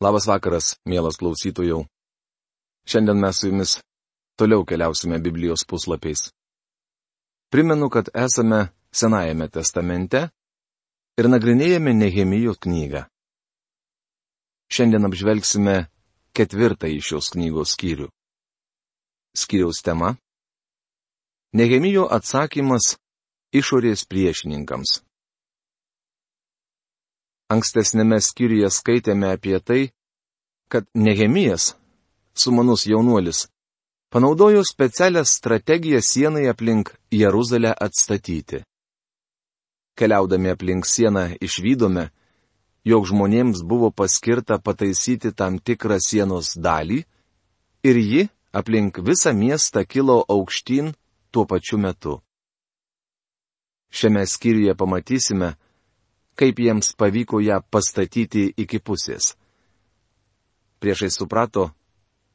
Labas vakaras, mielas klausytojų. Šiandien mes su jumis toliau keliausime Biblijos puslapiais. Primenu, kad esame Senajame testamente ir nagrinėjame Nehemijo knygą. Šiandien apžvelgsime ketvirtąjį šios knygos skyrių. Skyriaus tema - Nehemijo atsakymas išorės priešininkams. Ankstesnėme skyriuje skaitėme apie tai, kad Nehemijas, sumanus jaunuolis, panaudojo specialią strategiją sienai aplink Jeruzalę atstatyti. Keliaudami aplink sieną išvykome, jog žmonėms buvo paskirta pataisyti tam tikrą sienos dalį ir ji aplink visą miestą kilo aukštyn tuo pačiu metu. Šiame skyriuje pamatysime, kaip jiems pavyko ją pastatyti iki pusės. Priešai suprato,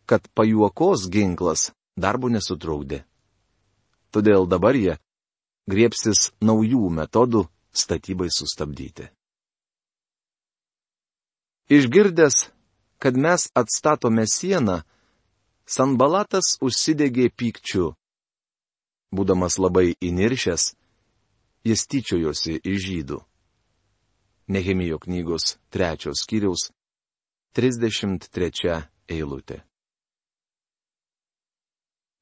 kad pajuokos ginklas darbo nesutraukdė. Todėl dabar jie griepsis naujų metodų statybai sustabdyti. Išgirdęs, kad mes atstatome sieną, Sanbalatas užsidegė pykčiu. Būdamas labai įniršęs, jis tyčiojosi iš žydų. Nehemijo knygos trečios skyriaus 33 eilutė.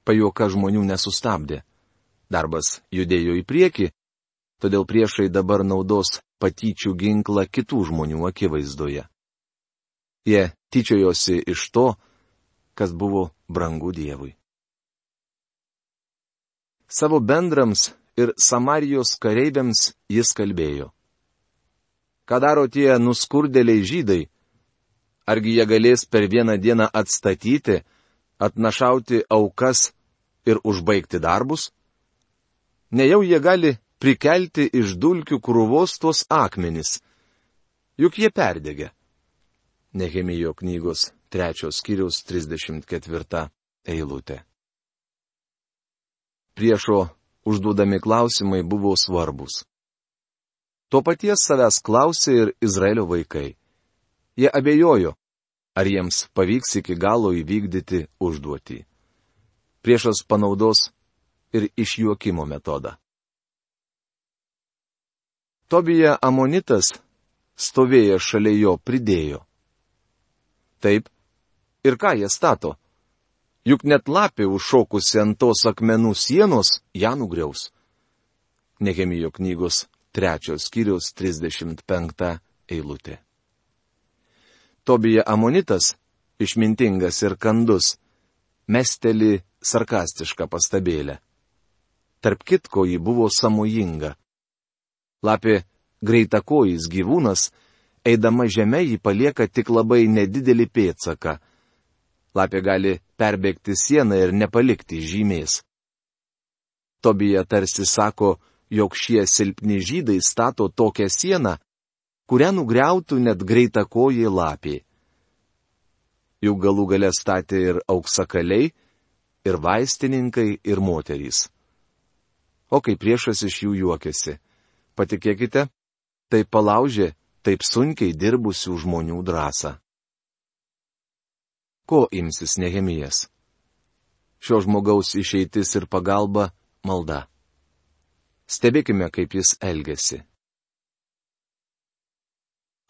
Pajoka žmonių nesustabdė. Darbas judėjo į priekį, todėl priešai dabar naudos patyčių ginklą kitų žmonių akivaizdoje. Jie tyčiojosi iš to, kas buvo brangu Dievui. Savo bendrams ir Samarijos kareiviams jis kalbėjo. Ką daro tie nuskurdėliai žydai? Argi jie galės per vieną dieną atstatyti, atnašauti aukas ir užbaigti darbus? Nejau jie gali prikelti iš dulkių krūvos tuos akmenis. Juk jie perdegė. Nehemijo knygos trečios skyriaus 34 eilutė. Priešo užduodami klausimai buvo svarbus. To paties savęs klausė ir Izraelio vaikai. Jie abejojo, ar jiems pavyks iki galo įvykdyti užduotį. Priešas panaudos ir išjuokimo metodą. Tobija Amonitas, stovėjęs šalia jo, pridėjo. Taip, ir ką jie stato? Juk net lapė užšokusi ant tos akmenų sienos ją nugriaus. Nehemijo knygos trečios skyriaus 35 eilutė. Tobija Amonitas, išmintingas ir kandus, mesteli sarkastišką pastabėlę. Tarp kitko ji buvo samojinga. Lapė greitakojis gyvūnas, eidama žemė jį palieka tik labai nedidelį pėtsaką. Lapė gali perbėgti sieną ir nepalikti žymės. Tobija tarsi sako, jog šie silpni žydai stato tokią sieną, kurią nugriautų net greita kojai lapė. Juk galų gale statė ir auksakaliai, ir vaistininkai, ir moterys. O kai priešas iš jų juokiasi, patikėkite, tai palaužė taip sunkiai dirbusių žmonių drąsą. Ko imsis Nehemijas? Šio žmogaus išeitis ir pagalba - malda. Stebėkime, kaip jis elgesi.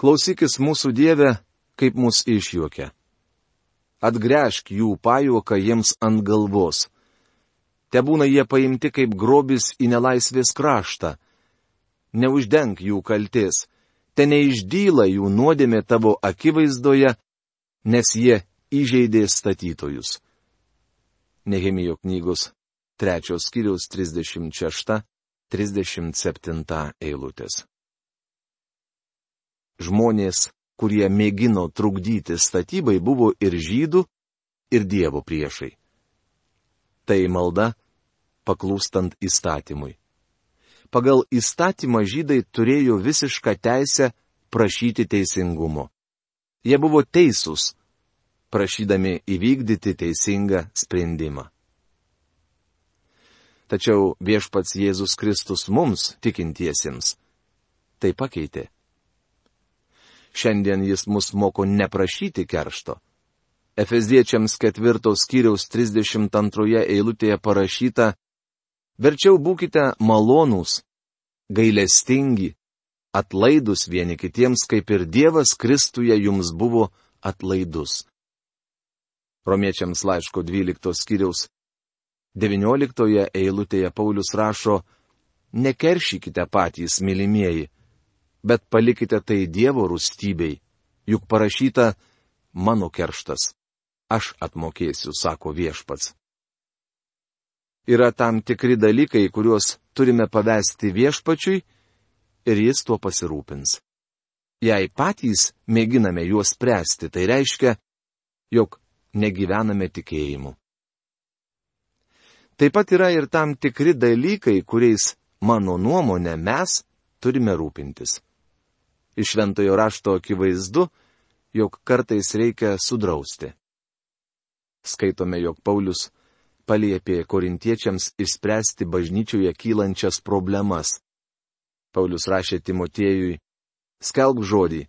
Klausykis mūsų Dieve, kaip mus išjuokia. Atgręžk jų pajuoką jiems ant galvos. Te būna jie paimti kaip grobis į nelaisvės kraštą. Neuždenk jų kalties, te neišdyla jų nuodėmė tavo akivaizdoje, nes jie įžeidė statytojus. Nehemijo knygos trečios skyriaus 36 37 eilutės. Žmonės, kurie mėgino trukdyti statybai, buvo ir žydų, ir dievo priešai. Tai malda, paklūstant įstatymui. Pagal įstatymą žydai turėjo visišką teisę prašyti teisingumo. Jie buvo teisūs, prašydami įvykdyti teisingą sprendimą. Tačiau viešpats Jėzus Kristus mums, tikintiesiems, tai pakeitė. Šiandien jis mus moko neprašyti keršto. Efeziečiams ketvirtos skyriaus 32 eilutėje parašyta, verčiau būkite malonūs, gailestingi, atlaidus vieni kitiems, kaip ir Dievas Kristuje jums buvo atlaidus. Romiečiams laiško 12 skyriaus 19 eilutėje Paulius rašo, nekeršykite patys, mylimieji, bet palikite tai Dievo rūstybei, juk parašyta, mano kerštas, aš atmokėsiu, sako viešpats. Yra tam tikri dalykai, kuriuos turime pavesti viešpačiui ir jis tuo pasirūpins. Jei patys mėginame juos spręsti, tai reiškia, jog negyvename tikėjimu. Taip pat yra ir tam tikri dalykai, kuriais, mano nuomonė, mes turime rūpintis. Iš šventojo rašto akivaizdu, jog kartais reikia sudrausti. Skaitome, jog Paulius paliepė korintiečiams išspręsti bažnyčioje kylančias problemas. Paulius rašė Timotiejui, skelb žodį,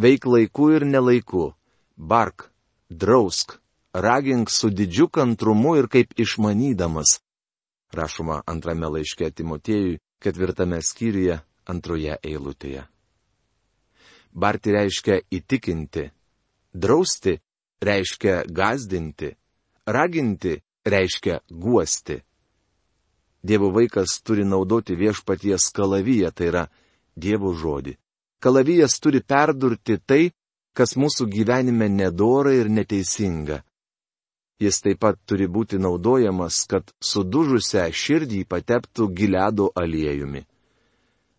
veik laiku ir nelaiku, bark, drausk, ragink su didžiu kantrumu ir kaip išmanydamas. Rašoma antrame laiške Timotiejui, ketvirtame skyriuje, antroje eilutėje. Barti reiškia įtikinti, drausti reiškia gazdinti, raginti reiškia guosti. Dievo vaikas turi naudoti viešpaties kalaviją, tai yra Dievo žodį. Kalavijas turi perdurti tai, kas mūsų gyvenime nedora ir neteisinga. Jis taip pat turi būti naudojamas, kad sudužusią širdį pateptų giliado aliejumi.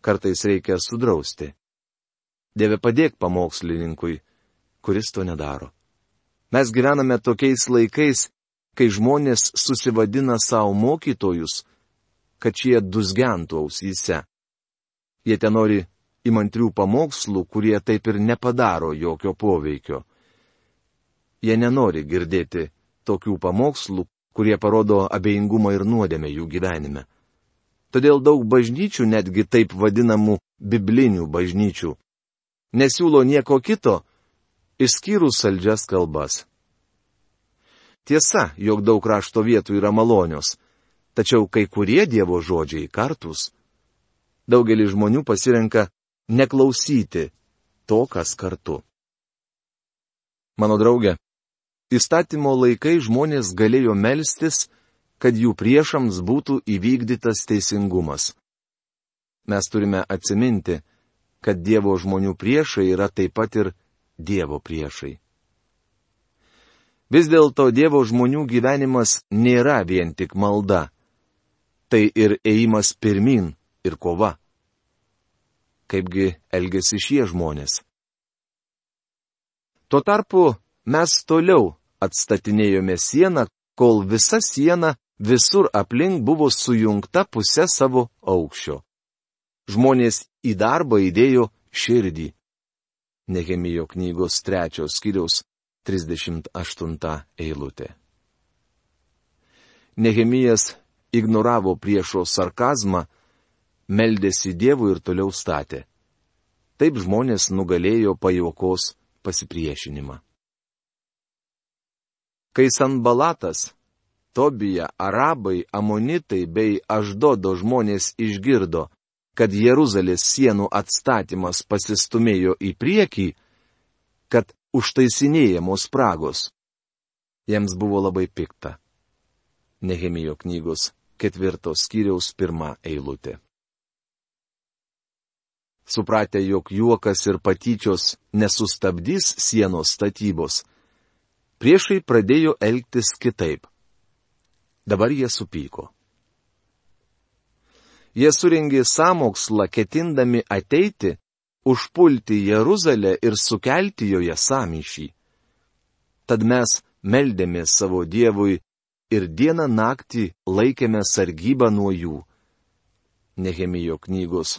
Kartais reikia sudrausti. Dieve padėk pamokslininkui, kuris to nedaro. Mes gyvename tokiais laikais, kai žmonės susivadina savo mokytojus, kad šie dusgentų ausyse. Jie ten nori įmantrių pamokslų, kurie taip ir nepadaro jokio poveikio. Jie nenori girdėti tokių pamokslų, kurie parodo abejingumą ir nuodėmę jų gyvenime. Todėl daug bažnyčių, netgi taip vadinamų biblinių bažnyčių, nesiūlo nieko kito, išskyrus saldžias kalbas. Tiesa, jog daug rašto vietų yra malonios, tačiau kai kurie Dievo žodžiai kartus. Daugelis žmonių pasirenka neklausyti to, kas kartu. Mano draugė, Įstatymo laikai žmonės galėjo melstis, kad jų priešams būtų įvykdytas teisingumas. Mes turime atsiminti, kad Dievo žmonių priešai yra taip pat ir Dievo priešai. Vis dėlto Dievo žmonių gyvenimas nėra vien tik malda. Tai ir ėjimas pirmin ir kova. Kaipgi elgesi šie žmonės? Tuo tarpu mes toliau atstatinėjome sieną, kol visa siena visur aplink buvo sujungta pusė savo aukščio. Žmonės į darbą įdėjo širdį. Nehemijo knygos trečios skyriaus 38 eilutė. Nehemijas ignoravo priešo sarkazmą, meldėsi Dievui ir toliau statė. Taip žmonės nugalėjo pajokos pasipriešinimą. Kai Sanbalatas, Tobija, Arabai, Amonitai bei Aždodo žmonės išgirdo, kad Jeruzalės sienų atstatymas pasistumėjo į priekį, kad užtaisinėjamos spragos. Jiems buvo labai pikta. Nehemijo knygos ketvirtos skyriaus pirmą eilutę. Supratę, jog juokas ir patyčios nesustabdys sienos statybos, priešai pradėjo elgtis kitaip. Dabar jie supyko. Jie suringė samokslą, ketindami ateiti, užpulti Jeruzalę ir sukelti joje samyšį. Tad mes meldėmės savo Dievui ir dieną naktį laikėme sargybą nuo jų. Nehemijo knygos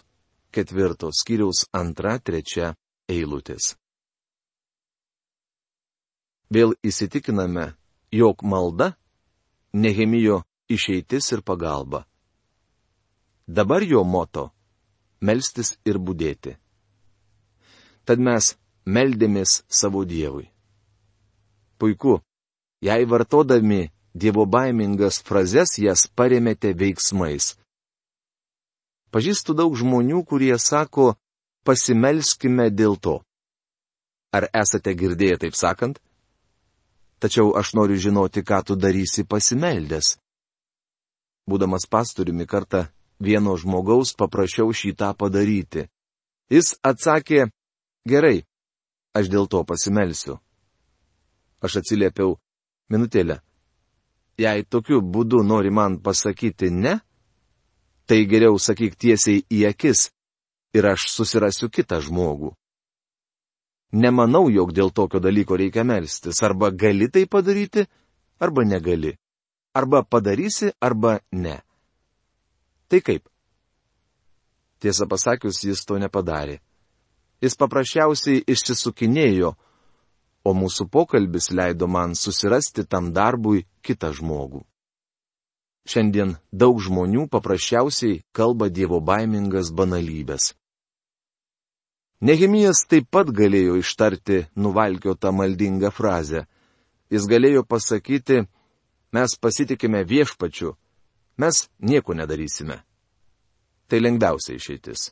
ketvirtos skyriaus antra, trečia eilutės vėl įsitikiname, jog malda - Nehemijo išeitis ir pagalba. Dabar jo moto - melstis ir būdėti. Tad mes meldėmės savo Dievui. Puiku, jei vartodami Dievo baimingas frazes jas paremėte veiksmais. Pažįstu daug žmonių, kurie sako, pasimelskime dėl to. Ar esate girdėję taip sakant? Tačiau aš noriu žinoti, ką tu darysi pasimeldęs. Būdamas pastoriumi kartą vieno žmogaus paprašiau šitą padaryti. Jis atsakė, gerai, aš dėl to pasimelsiu. Aš atsiliepiau, minutėlę. Jei tokiu būdu nori man pasakyti ne, tai geriau sakyk tiesiai į akis ir aš susirasiu kitą žmogų. Nemanau, jog dėl tokio dalyko reikia melstis. Arba gali tai padaryti, arba negali. Arba padarysi, arba ne. Tai kaip? Tiesą pasakius, jis to nepadarė. Jis paprasčiausiai išsisukinėjo, o mūsų pokalbis leido man susirasti tam darbui kitą žmogų. Šiandien daug žmonių paprasčiausiai kalba dievo baimingas banalybės. Nehemijas taip pat galėjo ištarti nuvalkiotą maldingą frazę. Jis galėjo pasakyti, mes pasitikime viešpačiu, mes nieko nedarysime. Tai lengviausia išeitis.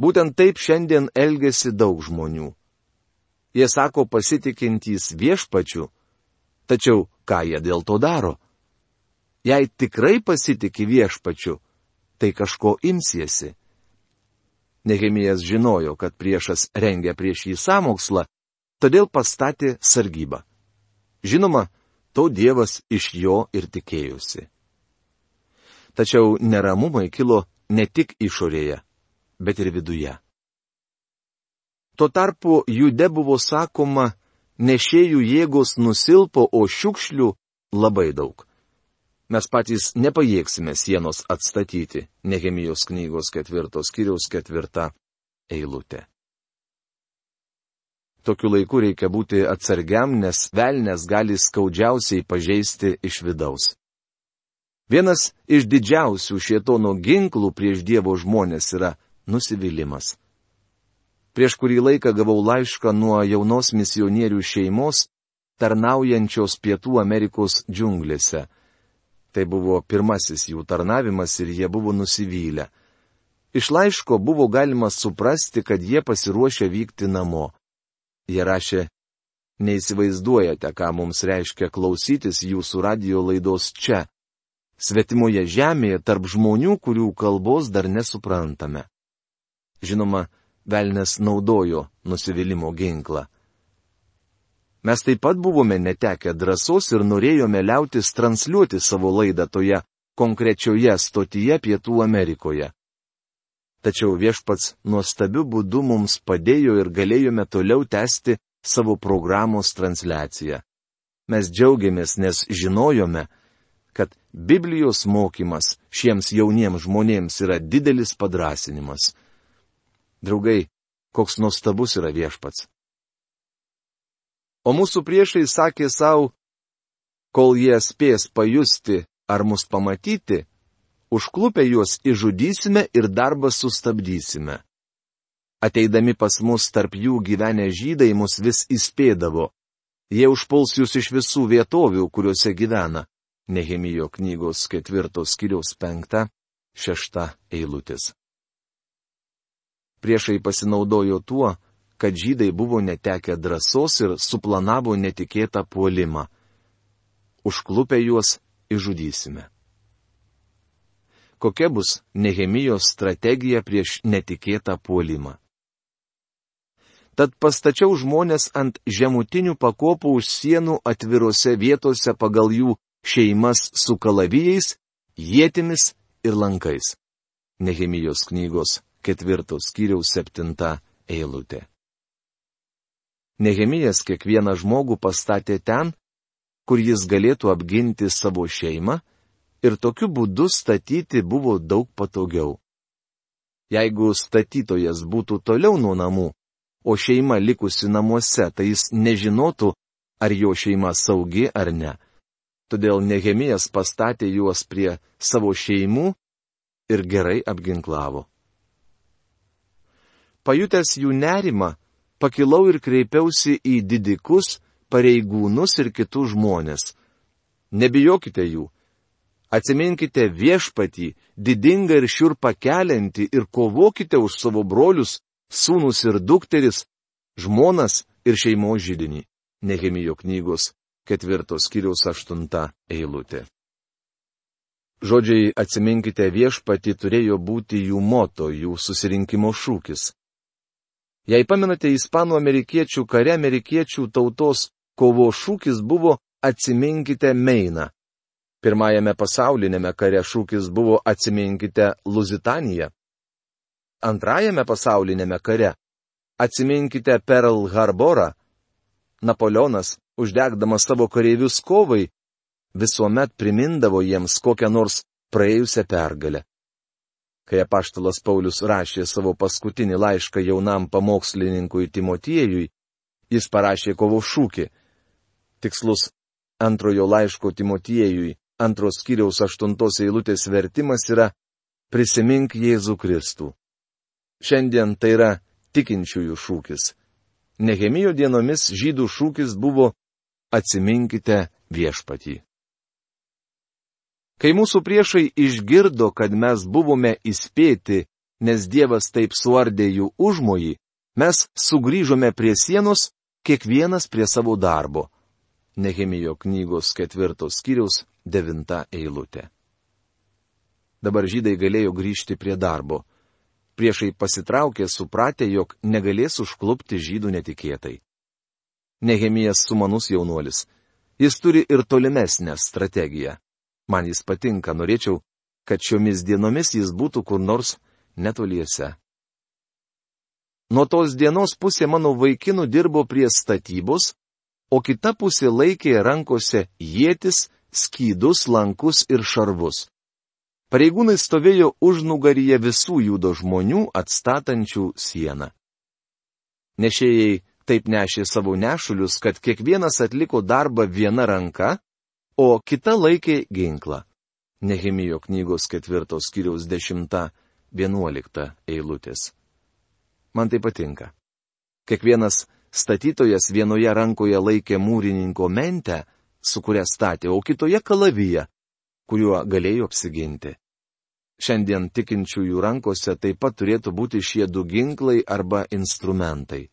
Būtent taip šiandien elgesi daug žmonių. Jie sako pasitikintys viešpačiu, tačiau ką jie dėl to daro? Jei tikrai pasitikė viešpačiu, tai kažko imsiesi. Nehemijas žinojo, kad priešas rengia prieš jį samokslą, todėl pastatė sargybą. Žinoma, to Dievas iš jo ir tikėjusi. Tačiau neramumai kilo ne tik išorėje, bet ir viduje. Tuo tarpu jude buvo sakoma, nešėjų jėgos nusilpo, o šiukšlių labai daug. Mes patys nepajėgsime sienos atstatyti. Nehemijos knygos ketvirtos kiriaus ketvirta eilutė. Tokiu laiku reikia būti atsargiam, nes velnės gali skaudžiausiai pažeisti iš vidaus. Vienas iš didžiausių šietono ginklų prieš Dievo žmonės yra nusivylimas. Prieš kurį laiką gavau laišką nuo jaunos misionierių šeimos, tarnaujančios Pietų Amerikos džiunglėse. Tai buvo pirmasis jų tarnavimas ir jie buvo nusivylę. Iš laiško buvo galima suprasti, kad jie pasiruošia vykti namo. Jie rašė, neįsivaizduojate, ką mums reiškia klausytis jūsų radio laidos čia, svetimoje žemėje tarp žmonių, kurių kalbos dar nesuprantame. Žinoma, velnes naudojo nusivylimų ginklą. Mes taip pat buvome netekę drąsos ir norėjome liautis transliuoti savo laidą toje konkrečioje stotyje Pietų Amerikoje. Tačiau viešpats nuostabiu būdu mums padėjo ir galėjome toliau tęsti savo programos transliaciją. Mes džiaugiamės, nes žinojome, kad Biblijos mokymas šiems jauniems žmonėms yra didelis padrasinimas. Draugai, koks nuostabus yra viešpats. O mūsų priešai sakė savo, kol jie spės pajusti ar mus pamatyti, užklupę juos išžudysime ir darbą sustabdysime. Ateidami pas mus tarp jų gyvenę žydai mus vis įspėdavo. Jie užpuls jūs iš visų vietovių, kuriuose gyvena. Nehemijo knygos ketvirtos kiriaus penkta, šešta eilutis. Priešai pasinaudojo tuo, kad žydai buvo netekę drąsos ir suplanavo netikėtą puolimą. Užklupę juos išžudysime. Kokia bus Nehemijos strategija prieš netikėtą puolimą? Tad pastačiau žmonės ant žemutinių pakopų už sienų atvirose vietose pagal jų šeimas su kalavijais, jėtimis ir lankais. Nehemijos knygos ketvirtos skyriaus septinta eilutė. Nehemijas kiekvieną žmogų pastatė ten, kur jis galėtų apginti savo šeimą ir tokiu būdu statyti buvo daug patogiau. Jeigu statytojas būtų toliau nuo namų, o šeima likusi namuose, tai jis nežinotų, ar jo šeima saugi ar ne. Todėl Nehemijas pastatė juos prie savo šeimų ir gerai apginklavo. Pajutęs jų nerimą, pakilau ir kreipiausi į didikus, pareigūnus ir kitus žmonės. Nebijokite jų. Atsiminkite viešpatį, didingą ir šiurpą keliantį ir kovokite už savo brolius, sūnus ir dukteris, žmonas ir šeimos žydinį. Nehemijo knygos ketvirtos kiriaus aštunta eilutė. Žodžiai atsiminkite viešpatį turėjo būti jų moto, jų susirinkimo šūkis. Jei pamenate ispanų amerikiečių kare, amerikiečių tautos kovo šūkis buvo atsiminkite Meiną. Pirmajame pasaulinėme kare šūkis buvo atsiminkite Luzitaniją. Antrajame pasaulinėme kare atsiminkite Pearl Harborą. Napoleonas, uždegdamas savo kareivius kovai, visuomet primindavo jiems kokią nors praėjusią pergalę. Kai apaštalas Paulius rašė savo paskutinį laišką jaunam pamokslininkui Timotiejui, jis parašė kovo šūkį. Tikslus antrojo laiško Timotiejui, antros kiriaus aštuntos eilutės vertimas yra Prisimink Jėzų Kristų. Šiandien tai yra tikinčiųjų šūkis. Nehemijo dienomis žydų šūkis buvo Atsiminkite viešpatį. Kai mūsų priešai išgirdo, kad mes buvome įspėti, nes Dievas taip suardė jų užmojį, mes sugrįžome prie sienos, kiekvienas prie savo darbo. Nehemijo knygos ketvirtos skyriaus devinta eilutė. Dabar žydai galėjo grįžti prie darbo. Priešai pasitraukė, supratę, jog negalės užklupti žydų netikėtai. Nehemijas sumanus jaunuolis. Jis turi ir tolimesnę strategiją. Man jis patinka, norėčiau, kad šiomis dienomis jis būtų kur nors netoliese. Nuo tos dienos pusė mano vaikinų dirbo prie statybos, o kita pusė laikė rankose jėtis, skydus, lankus ir šarvus. Pareigūnai stovėjo už nugaryje visų judo žmonių atstatančių sieną. Nešėjai taip nešė savo nešulius, kad kiekvienas atliko darbą viena ranka, o kita laikė ginklą. Nehemijo knygos ketvirtos kiriaus dešimta, vienuolikta eilutės. Man tai patinka. Kiekvienas statytojas vienoje rankoje laikė mūrininko mentę, su kuria statė, o kitoje kalaviją, kuriuo galėjo apsiginti. Šiandien tikinčiųjų rankose taip pat turėtų būti šie du ginklai arba instrumentai.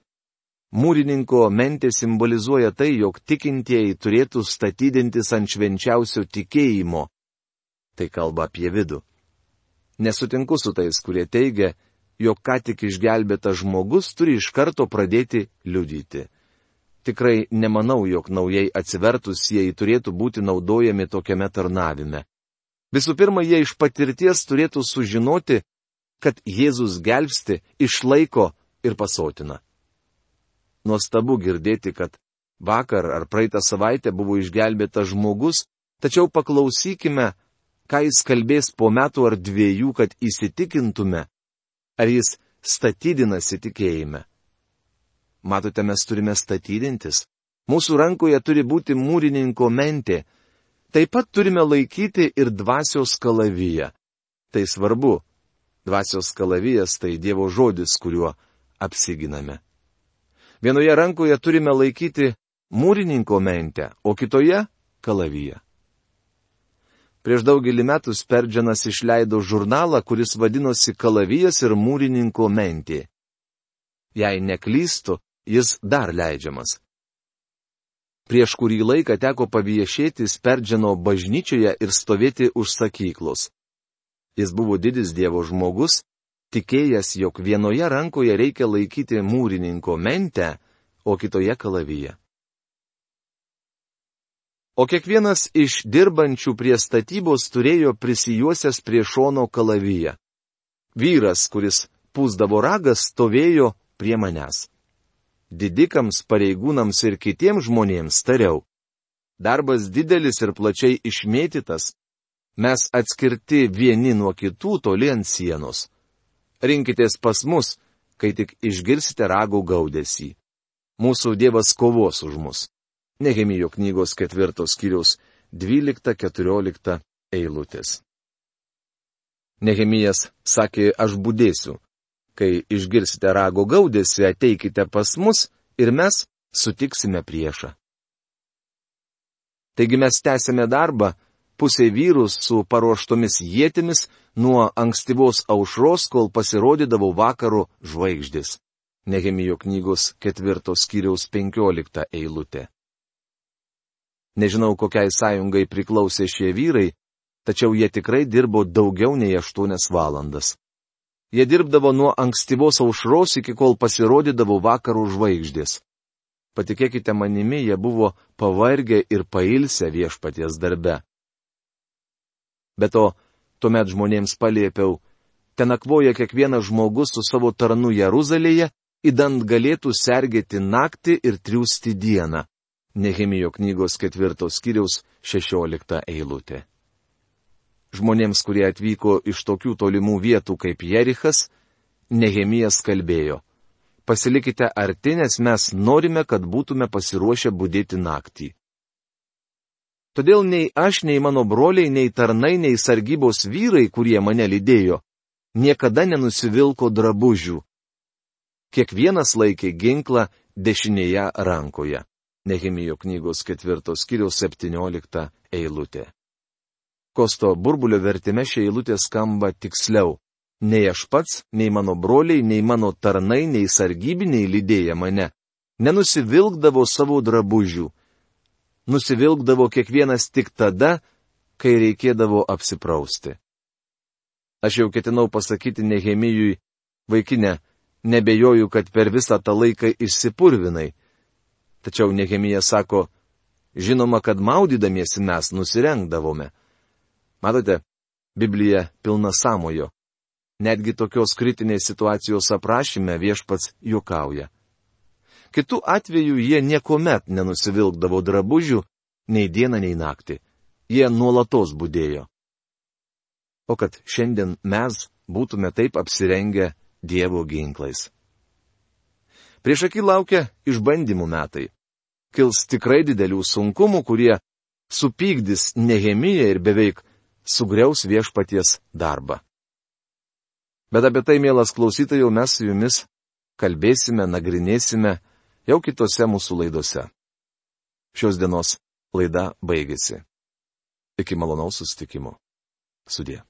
Mūrininko mentė simbolizuoja tai, jog tikintieji turėtų statydintis ant švenčiausio tikėjimo. Tai kalba apie vidų. Nesutinku su tais, kurie teigia, jog ką tik išgelbėtas žmogus turi iš karto pradėti liudyti. Tikrai nemanau, jog naujai atsivertusieji turėtų būti naudojami tokiame tarnavime. Visų pirma, jie iš patirties turėtų sužinoti, kad Jėzus gelbsti, išlaiko ir pasotina. Nuostabu girdėti, kad vakar ar praeitą savaitę buvo išgelbėtas žmogus, tačiau paklausykime, ką jis kalbės po metų ar dviejų, kad įsitikintume, ar jis statydinasi tikėjime. Matote, mes turime statydintis. Mūsų rankoje turi būti mūrininko mentė. Taip pat turime laikyti ir dvasios kalaviją. Tai svarbu. Dvasios kalavijas tai Dievo žodis, kuriuo apsiginame. Vienoje rankoje turime laikyti mūrininko mentę, o kitoje - kalaviją. Prieš daugelį metų Sperdžianas išleido žurnalą, kuris vadinosi Kalavijas ir mūrininko mentė. Jei neklystu, jis dar leidžiamas. Prieš kurį laiką teko paviešėti Sperdžiano bažnyčioje ir stovėti už sakyklos. Jis buvo didis Dievo žmogus tikėjęs, jog vienoje rankoje reikia laikyti mūrininko mentę, o kitoje kalavyje. O kiekvienas iš dirbančių prie statybos turėjo prisijuosęs prie šono kalavyje. Vyras, kuris pūsdavo ragas, stovėjo prie manęs. Didikams, pareigūnams ir kitiems žmonėms tariau. Darbas didelis ir plačiai išmėtytas. Mes atskirti vieni nuo kitų toli ant sienos rinkitės pas mus, kai tik išgirsite ragų gaudesį. Mūsų Dievas kovos už mus. Nehemijo knygos ketvirtos kiriaus 12-14 eilutės. Nehemijas sakė, aš būdėsiu. Kai išgirsite rago gaudėsi, ateikite pas mus ir mes sutiksime priešą. Taigi mes tęsėme darbą, pusė vyrų su paruoštomis jėtimis nuo ankstyvos aušros, kol pasirodydavo vakaro žvaigždės. Nehemijo knygos ketvirtos skyriaus penkiolikta eilutė. Nežinau, kokiai sąjungai priklausė šie vyrai, tačiau jie tikrai dirbo daugiau nei aštuonias valandas. Jie dirbdavo nuo ankstyvos aušros iki kol pasirodydavo vakarų žvaigždės. Patikėkite manimi, jie buvo pavargę ir pailsę viešpaties darbe. Be to, tuomet žmonėms paliepiau, ten nakvoja kiekvienas žmogus su savo tarnu Jeruzalėje, įdant galėtų sergėti naktį ir triūsti dieną. Nehemijo knygos ketvirtos skyriaus šešiolikta eilutė žmonėms, kurie atvyko iš tokių tolimų vietų kaip Jerichas, Nehemijas kalbėjo. Pasilikite arti, nes mes norime, kad būtume pasiruošę būdėti naktį. Todėl nei aš, nei mano broliai, nei tarnai, nei sargybos vyrai, kurie mane lydėjo, niekada nenusivilko drabužių. Kiekvienas laikė ginklą dešinėje rankoje. Nehemijo knygos ketvirtos kiriaus septyniolikta eilutė. Kosto burbulio vertime šia eilutė skamba tiksliau. Nei aš pats, nei mano broliai, nei mano tarnai, nei sargybiniai lydėję mane nenusivilkdavo savo drabužių. Nusivilkdavo kiekvienas tik tada, kai reikėdavo apsiprausti. Aš jau ketinau pasakyti Nehemijui, vaikinė, nebejoju, kad per visą tą laiką išsipurvinai. Tačiau Nehemija sako, žinoma, kad maudydamiesi mes nusirengdavome. Matote, Biblija pilna samojo. Netgi tokios kritinės situacijos aprašyme viešpats juokauja. Kitu atveju jie niekuomet nenusivilkdavo drabužių, nei dieną, nei naktį. Jie nuolatos būdėjo. O kad šiandien mes būtume taip apsirengę Dievo ginklais. Prieš akį laukia išbandymų metai. Kils tikrai didelių sunkumų, kurie supykdys Nehemiją ir beveik sugriaus viešpaties darbą. Bet apie tai, mielas klausytojų, mes su jumis kalbėsime, nagrinėsime jau kitose mūsų laidose. Šios dienos laida baigėsi. Iki malonaus susitikimo. Sudė.